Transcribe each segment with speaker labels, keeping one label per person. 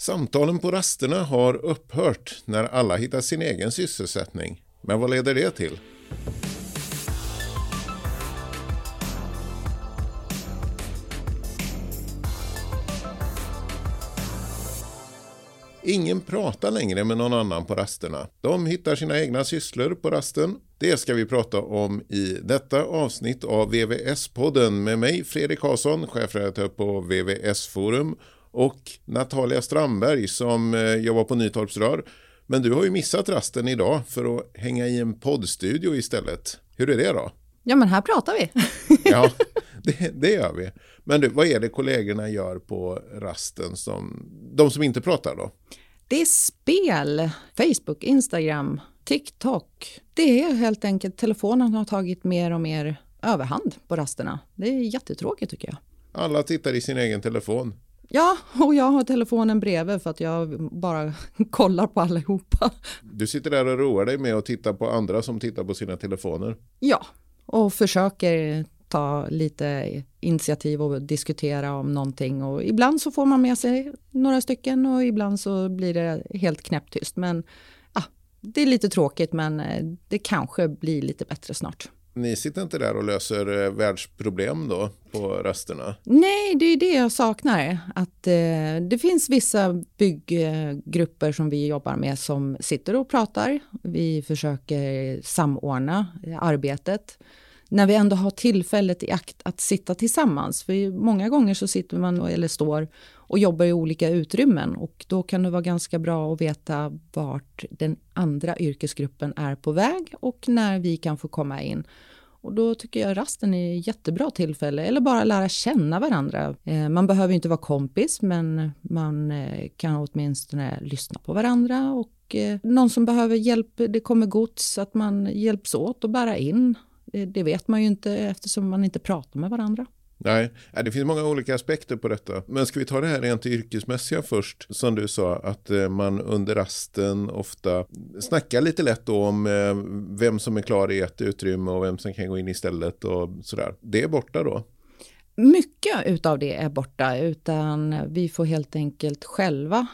Speaker 1: Samtalen på rasterna har upphört när alla hittar sin egen sysselsättning. Men vad leder det till? Ingen pratar längre med någon annan på rasterna. De hittar sina egna sysslor på rasten. Det ska vi prata om i detta avsnitt av VVS-podden med mig Fredrik Karlsson, chefredaktör på VVS Forum och Natalia Strandberg som eh, jobbar på Nytorpsrör. Men du har ju missat rasten idag för att hänga i en poddstudio istället. Hur är det då?
Speaker 2: Ja, men här pratar vi.
Speaker 1: ja, det, det, gör vi. Men du, vad är det kollegorna gör på rasten, som, de som inte pratar då?
Speaker 2: Det är spel, Facebook, Instagram, TikTok. Det är helt enkelt telefonen har tagit mer och mer överhand på rasterna. Det är jättetråkigt tycker jag.
Speaker 1: Alla tittar i sin egen telefon.
Speaker 2: Ja, och jag har telefonen bredvid för att jag bara kollar på allihopa.
Speaker 1: Du sitter där och roar dig med att titta på andra som tittar på sina telefoner.
Speaker 2: Ja, och försöker ta lite initiativ och diskutera om någonting och ibland så får man med sig några stycken och ibland så blir det helt knäpptyst. Men ja, det är lite tråkigt men eh, det kanske blir lite bättre snart.
Speaker 1: Ni sitter inte där och löser eh, världsproblem då på rasterna?
Speaker 2: Nej, det är det jag saknar. Att eh, det finns vissa bygggrupper som vi jobbar med som sitter och pratar. Vi försöker samordna eh, arbetet när vi ändå har tillfället i akt att sitta tillsammans. För många gånger så sitter man eller står och jobbar i olika utrymmen och då kan det vara ganska bra att veta vart den andra yrkesgruppen är på väg och när vi kan få komma in. Och då tycker jag rasten är jättebra tillfälle, eller bara lära känna varandra. Eh, man behöver inte vara kompis, men man eh, kan åtminstone lyssna på varandra och eh, någon som behöver hjälp, det kommer gods, att man hjälps åt och bära in det vet man ju inte eftersom man inte pratar med varandra.
Speaker 1: Nej, det finns många olika aspekter på detta. Men ska vi ta det här rent yrkesmässiga först? Som du sa, att eh, man under rasten ofta snackar lite lätt om eh, vem som är klar i ett utrymme och vem som kan gå in istället och sådär. Det är borta då?
Speaker 2: Mycket utav det är borta, utan vi får helt enkelt själva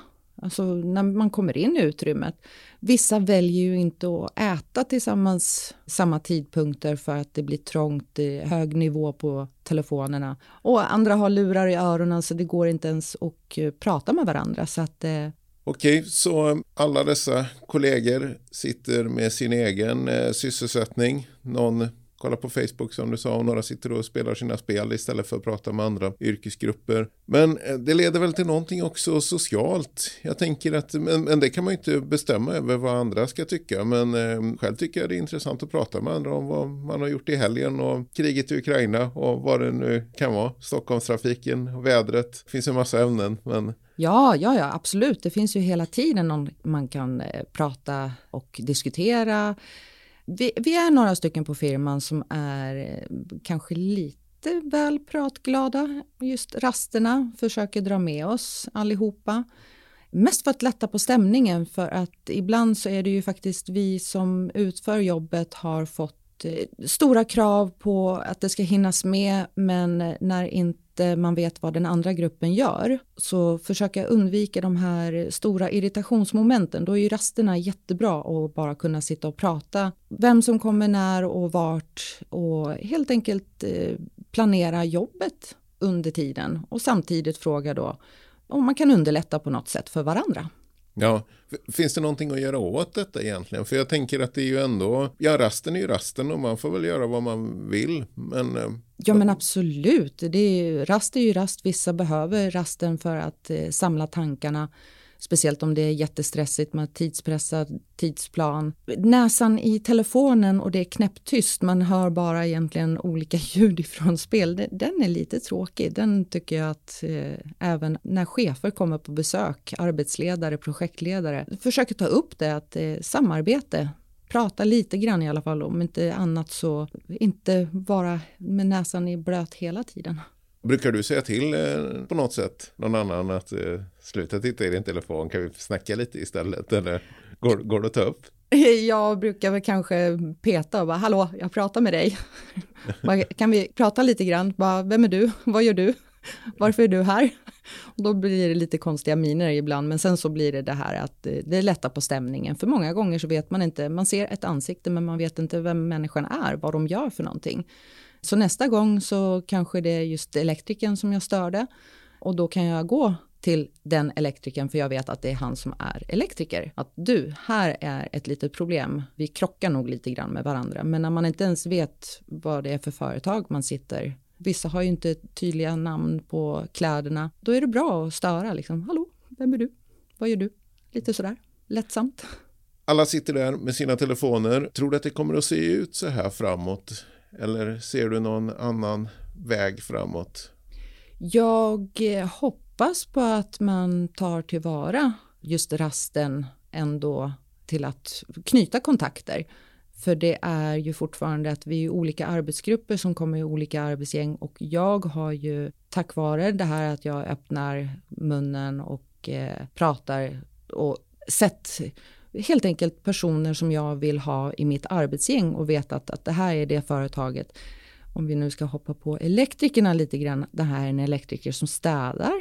Speaker 2: Alltså när man kommer in i utrymmet. Vissa väljer ju inte att äta tillsammans samma tidpunkter för att det blir trångt, i hög nivå på telefonerna. Och andra har lurar i öronen så det går inte ens att eh, prata med varandra. Så att, eh...
Speaker 1: Okej, så alla dessa kollegor sitter med sin egen eh, sysselsättning. Någon kolla på Facebook som du sa och några sitter och spelar sina spel istället för att prata med andra yrkesgrupper. Men eh, det leder väl till någonting också socialt. Jag tänker att, men, men det kan man ju inte bestämma över vad andra ska tycka. Men eh, själv tycker jag det är intressant att prata med andra om vad man har gjort i helgen och kriget i Ukraina och vad det nu kan vara. Stockholmstrafiken, vädret, det finns en massa ämnen. Men
Speaker 2: Ja, ja, ja, absolut. Det finns ju hela tiden någon man kan eh, prata och diskutera. Vi, vi, är några stycken på firman som är eh, kanske lite väl pratglada. Just rasterna försöker dra med oss allihopa. Mest för att lätta på stämningen för att ibland så är det ju faktiskt vi som utför jobbet har fått eh, stora krav på att det ska hinnas med men eh, när inte inte eh, man vet vad den andra gruppen gör så försöka undvika de här stora irritationsmomenten. Då är ju rasterna jättebra att bara kunna sitta och prata vem som kommer när och vart och helt enkelt eh, planera jobbet under tiden och samtidigt fråga då om man kan underlätta på något sätt för varandra.
Speaker 1: Ja, finns det någonting att göra åt detta egentligen? För jag tänker att det är ju ändå, ja rasten är ju rasten och man får väl göra vad man vill. Men, eh,
Speaker 2: ja men absolut, det är, rast är ju rast, vissa behöver rasten för att eh, samla tankarna. Speciellt om det är jättestressigt med tidspressad tidsplan. Näsan i telefonen och det är knäpptyst, man hör bara egentligen olika ljud ifrån spel. Den är lite tråkig. Den tycker jag att eh, även när chefer kommer på besök, arbetsledare, projektledare, försöker ta upp det att eh, samarbete prata lite grann i alla fall, om inte annat så inte vara med näsan i blöt hela tiden.
Speaker 1: Brukar du säga till eh, på något sätt någon annan att eh, sluta titta i din telefon, kan vi snacka lite istället? Eller går, går det att ta upp?
Speaker 2: Jag brukar väl kanske peta och bara, hallå, jag pratar med dig. kan vi prata lite grann? Bara, Vem är du? Vad gör du? Varför är du här? Och då blir det lite konstiga miner ibland, men sen så blir det det här att eh, det lättar på stämningen. För många gånger så vet man inte, man ser ett ansikte men man vet inte vem människan är, vad de gör för någonting. Så nästa gång så kanske det är just elektrikern som jag störde och då kan jag gå till den elektrikern för jag vet att det är han som är elektriker. Att du, här är ett litet problem. Vi krockar nog lite grann med varandra, men när man inte ens vet vad det är för företag man sitter Vissa har ju inte tydliga namn på kläderna. Då är det bra att störa liksom. Hallå, vem är du? Vad gör du? Lite sådär lättsamt.
Speaker 1: Alla sitter där med sina telefoner. Tror du att det kommer att se ut så här framåt? Eller ser du någon annan väg framåt?
Speaker 2: Jag hoppas på att man tar tillvara just rasten ändå till att knyta kontakter. För det är ju fortfarande att vi är olika arbetsgrupper som kommer i olika arbetsgäng och jag har ju tack vare det här att jag öppnar munnen och eh, pratar och sett helt enkelt personer som jag vill ha i mitt arbetsgäng och vetat att, att det här är det företaget. Om vi nu ska hoppa på elektrikerna lite grann. Det här är en elektriker som städar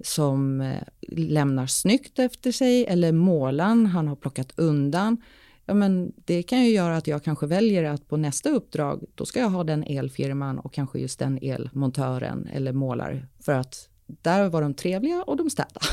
Speaker 2: som eh, lämnar snyggt efter sig eller målan han har plockat undan ja, men det kan ju göra att jag kanske väljer att på nästa uppdrag, då ska jag ha den elfirman och kanske just den elmontören eller målare. För att där var de trevliga och de städade.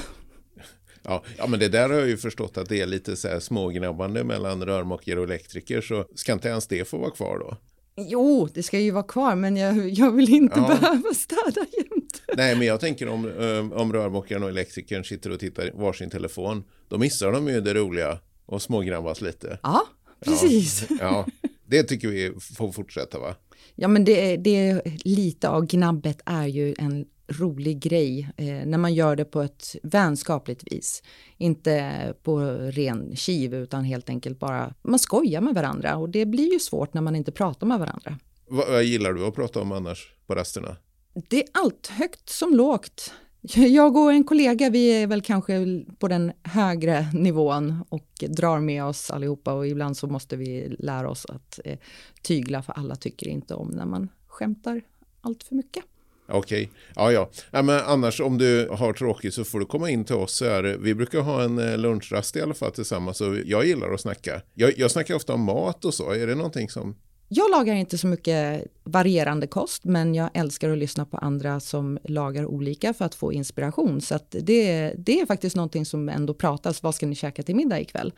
Speaker 1: Ja, ja, men det där har jag ju förstått att det är lite så här smågnabbande mellan rörmokare och elektriker, så ska inte ens det få vara kvar då?
Speaker 2: Jo, det ska ju vara kvar, men jag, jag vill inte ja. behöva städa jämt.
Speaker 1: Nej, men jag tänker om, eh, om rörmokaren och elektrikern sitter och tittar varsin telefon, då missar de ju det roliga och smågrabbas lite.
Speaker 2: Ja, precis.
Speaker 1: Ja, ja, det tycker vi får fortsätta va?
Speaker 2: Ja, men det, det lite av gnabbet är ju en rolig grej eh, när man gör det på ett vänskapligt vis. Inte på ren kiv utan helt enkelt bara man skojar med varandra och det blir ju svårt när man inte pratar med varandra.
Speaker 1: Vad gillar du att prata om annars på rasterna?
Speaker 2: Det är allt högt som lågt. Jag och en kollega, vi är väl kanske på den högre nivån och drar med oss allihopa och ibland så måste vi lära oss att eh, tygla för alla tycker inte om när man skämtar allt för mycket.
Speaker 1: Okej, okay. ja, ja ja. Men annars om du har tråkigt så får du komma in till oss. Här. Vi brukar ha en eh, lunchrast i alla fall tillsammans och jag gillar att snacka. Jag, jag snackar ofta om mat och så. Är det någonting som
Speaker 2: jag lagar inte så mycket varierande kost, men jag älskar att lyssna på andra som lagar olika för att få inspiration. Så att det, det är faktiskt någonting som ändå pratas. Vad ska ni käka till middag ikväll?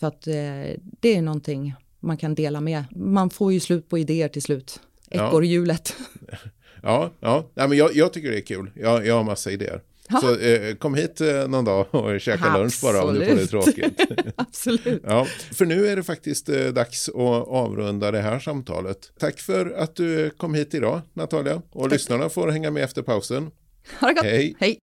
Speaker 2: För att eh, det är någonting man kan dela med. Man får ju slut på idéer till slut. Ekorrhjulet.
Speaker 1: Ja, ja, ja. ja men jag, jag, tycker det är kul. Jag, jag har massa idéer. Ha. Så eh, kom hit eh, någon dag och käka Absolut. lunch bara om du får det tråkigt.
Speaker 2: Absolut.
Speaker 1: ja, för nu är det faktiskt eh, dags att avrunda det här samtalet. Tack för att du kom hit idag Natalia och Tack. lyssnarna får hänga med efter pausen.
Speaker 2: Ha det gott. Hej. Hej.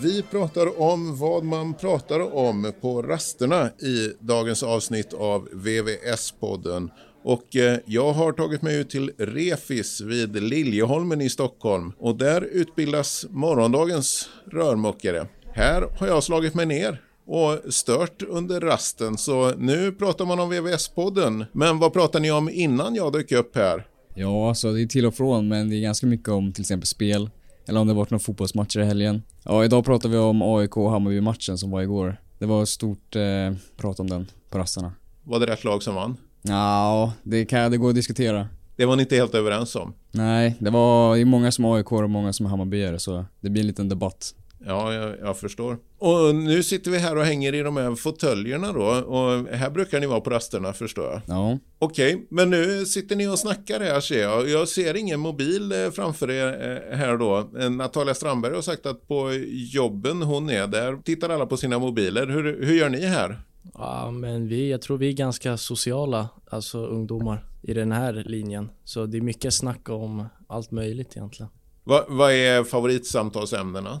Speaker 1: Vi pratar om vad man pratar om på rasterna i dagens avsnitt av VVS-podden och eh, jag har tagit mig ut till Refis vid Liljeholmen i Stockholm och där utbildas morgondagens rörmokare. Här har jag slagit mig ner och stört under rasten så nu pratar man om VVS-podden. Men vad pratar ni om innan jag dök upp här?
Speaker 3: Ja, alltså det är till och från men det är ganska mycket om till exempel spel eller om det varit några fotbollsmatcher i helgen. Ja, idag pratar vi om AIK och Hammarby-matchen som var igår. Det var ett stort eh, prat om den på rasterna.
Speaker 1: Var det rätt lag som vann?
Speaker 3: Ja, det kan det gå att diskutera.
Speaker 1: Det var ni inte helt överens om?
Speaker 3: Nej, det var ju många som AIK och många som Hammarbyare så det blir en liten debatt.
Speaker 1: Ja, jag, jag, förstår. Och nu sitter vi här och hänger i de här fåtöljerna då. Och här brukar ni vara på rasterna förstår jag.
Speaker 3: Ja.
Speaker 1: Okej, okay, men nu sitter ni och snackar här ser jag. Jag ser ingen mobil eh, framför er eh, här då. Eh, Natalia Strandberg har sagt att på jobben hon är där tittar alla på sina mobiler. Hur, hur gör ni här?
Speaker 4: Ja, men vi, jag tror vi är ganska sociala, alltså ungdomar i den här linjen. Så det är mycket snack om allt möjligt egentligen.
Speaker 1: Va, vad är favoritsamtalsämnena?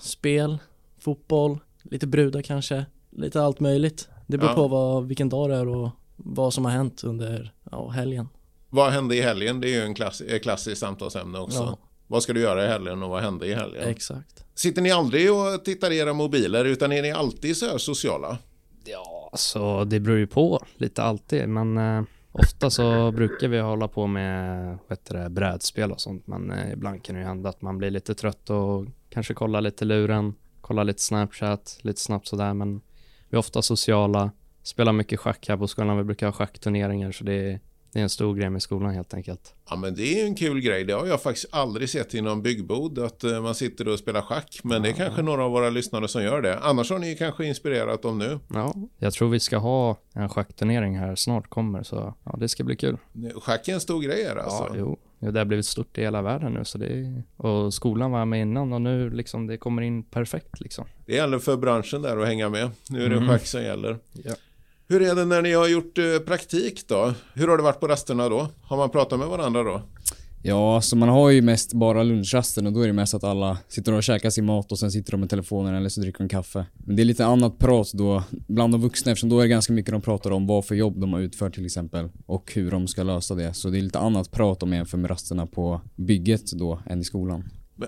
Speaker 4: Spel, fotboll, lite brudar kanske, lite allt möjligt. Det beror ja. på vad, vilken dag det är och vad som har hänt under ja, helgen.
Speaker 1: Vad hände i helgen? Det är ju en klass, klassiskt samtalsämne också. Ja. Vad ska du göra i helgen och vad hände i helgen?
Speaker 4: Exakt.
Speaker 1: Sitter ni aldrig och tittar i era mobiler utan är ni alltid så här sociala?
Speaker 5: Ja, alltså det beror ju på lite alltid, men eh, Ofta så brukar vi hålla på med vet brädspel och sånt men eh, ibland kan det ju hända att man blir lite trött och kanske kollar lite luren, kollar lite Snapchat, lite snabbt sådär men vi är ofta sociala, spelar mycket schack här på skolan, vi brukar ha schackturneringar så det är, det är en stor grej med skolan helt enkelt.
Speaker 1: Ja men det är ju en kul grej. Det har jag faktiskt aldrig sett i någon byggbod att eh, man sitter och spelar schack. Men det är kanske några av våra lyssnare som gör det. Annars har ni kanske inspirerat dem nu.
Speaker 5: Ja, jag tror vi ska ha en schackturnering här snart kommer så ja, det ska bli kul.
Speaker 1: Schack är en stor grej här alltså.
Speaker 5: Ja, jo. Jo, det har blivit stort i hela världen nu så det är, och skolan var med innan och nu liksom det kommer in perfekt liksom.
Speaker 1: Det gäller för branschen där att hänga med. Nu är det
Speaker 5: Mm.
Speaker 1: schack som gäller.
Speaker 5: Ja.
Speaker 1: Hur är det när ni har gjort eh, praktik då? Hur har det varit på rasterna då? Har man pratat med varandra då?
Speaker 3: Ja, så man har ju mest bara lunchrasten och då är det mest att alla sitter och käkar sin mat och sen sitter de med telefonen eller så dricker de kaffe. Men det är lite annat prat då bland de vuxna eftersom då är det ganska mycket de pratar om vad för jobb de har utfört till exempel och hur de ska lösa det. Så det är lite annat prat om jämfört med rasterna på bygget då än i skolan.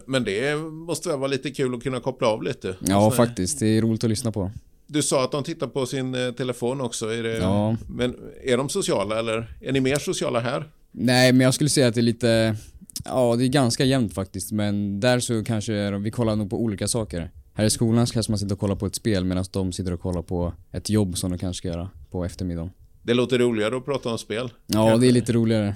Speaker 1: Men- det måste väl vara lite kul att kunna koppla av lite?
Speaker 3: Ja,
Speaker 1: Så-
Speaker 3: faktiskt. Det är roligt att lyssna på.
Speaker 1: Du sa att de tittar på sin eh, telefon också. Är det...
Speaker 3: Ja.
Speaker 1: Men är de sociala eller är ni mer sociala här?
Speaker 3: Nej, men jag skulle säga att det är lite, ja det är ganska jämnt faktiskt. Men där så kanske vi kollar nog på olika saker. Här i skolan kanske man sitter och kollar på ett spel medan de sitter och kollar på ett jobb som de kanske ska göra på eftermiddagen.
Speaker 1: Det låter roligare att prata om spel.
Speaker 3: Ja, det är lite roligare.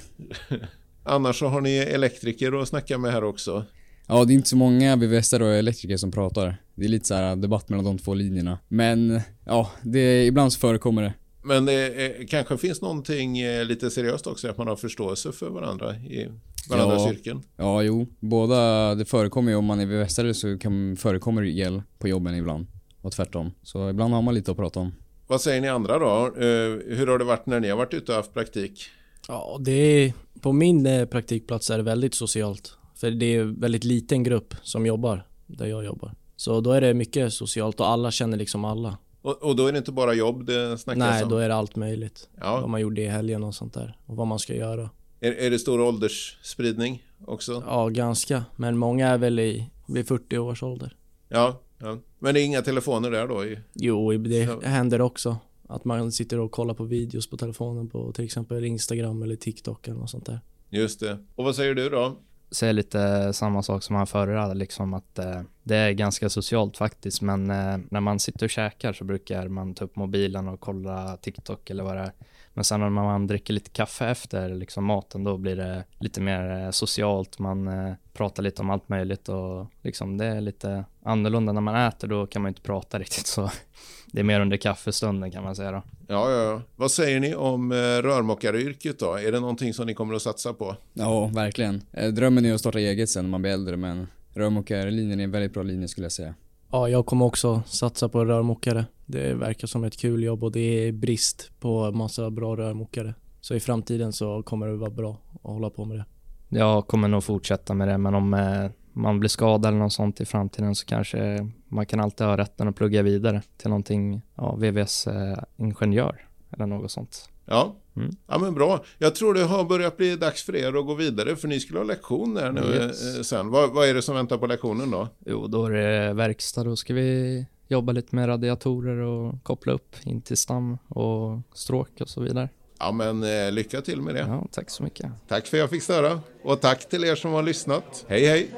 Speaker 1: Annars så har ni elektriker att snacka med här också.
Speaker 3: Ja, det är inte så många VVSare och elektriker som pratar. Det är lite så här debatt mellan de två linjerna. Men, ja, det, ibland så förekommer det.
Speaker 1: Men det eh, kanske finns någonting eh, lite seriöst också, att man har förståelse för varandra i varandras
Speaker 3: Ja.
Speaker 1: yrken.
Speaker 3: Ja, jo. Båda, det förekommer ju om man är VVSare så kan, förekommer det el på jobben ibland. Och tvärtom. Så ibland har man lite att prata om.
Speaker 1: Vad säger ni andra då? Eh, Hur har det varit när ni har varit ute och haft praktik?
Speaker 4: Ja, det är, på min eh, praktikplats är det väldigt socialt. För det är en väldigt liten grupp som jobbar där jag jobbar. Så då är det mycket socialt och alla känner liksom alla.
Speaker 1: Och, och då är det inte bara jobb det snackas
Speaker 4: Nej,
Speaker 1: om?
Speaker 4: då är det allt möjligt. Vad
Speaker 1: Ja.
Speaker 4: man gjorde i helgen och sånt där. Och vad man ska göra.
Speaker 1: Är, är det stor åldersspridning också?
Speaker 4: Ja, ganska. Men många är väl i, vid 40 års ålder.
Speaker 1: Ja, ja. Men det är inga telefoner där då? I...
Speaker 4: Jo, det
Speaker 1: Ja.
Speaker 4: händer också. Att man sitter och kollar på videos på telefonen på till exempel Instagram eller TikTok eller något sånt där.
Speaker 1: Just det. Och vad säger du då?
Speaker 5: Säger lite samma sak som han förra liksom att eh, det är ganska socialt faktiskt, men eh, när man sitter och käkar så brukar man ta upp mobilen och kolla TikTok eller vad det är. Men sen när man dricker lite kaffe efter liksom maten, då blir det lite mer eh, socialt, man eh, pratar lite om allt möjligt och liksom det är lite annorlunda när man äter, då kan man inte prata riktigt så. Det är mer under kaffestunden kan man säga då.
Speaker 1: Ja, ja, ja. Vad säger ni om eh, rörmokaryrket då? Är det någonting som ni kommer att satsa på?
Speaker 3: Ja, verkligen. Drömmen är att starta eget sen när man blir äldre men rörmokarlinjen är en väldigt bra linje skulle jag säga.
Speaker 4: Ja, jag kommer också satsa på rörmokare. Det verkar som ett kul jobb och det är brist på massa bra rörmokare. Så i framtiden så kommer det vara bra att hålla på med det.
Speaker 5: Jag kommer nog fortsätta med det, men om eh, man blir skadad eller något sånt i framtiden så kanske man kan alltid ha rätten att plugga vidare till någonting, ja, VVS-ingenjör eller något sånt.
Speaker 1: Ja.
Speaker 5: Mm.
Speaker 1: ja, men bra. Jag tror det har börjat bli dags för er att gå vidare för ni skulle ha lektion där nu
Speaker 5: Yes.
Speaker 1: eh, sen. Vad, vad är det som väntar på lektionen då?
Speaker 5: Jo, då är det verkstad, då ska vi jobba lite med radiatorer och koppla upp in till stam och stråk och så vidare.
Speaker 1: Ja, men eh, lycka till med det.
Speaker 5: Ja, tack så mycket.
Speaker 1: Tack för att jag fick störa och tack till er som har lyssnat. Hej, hej!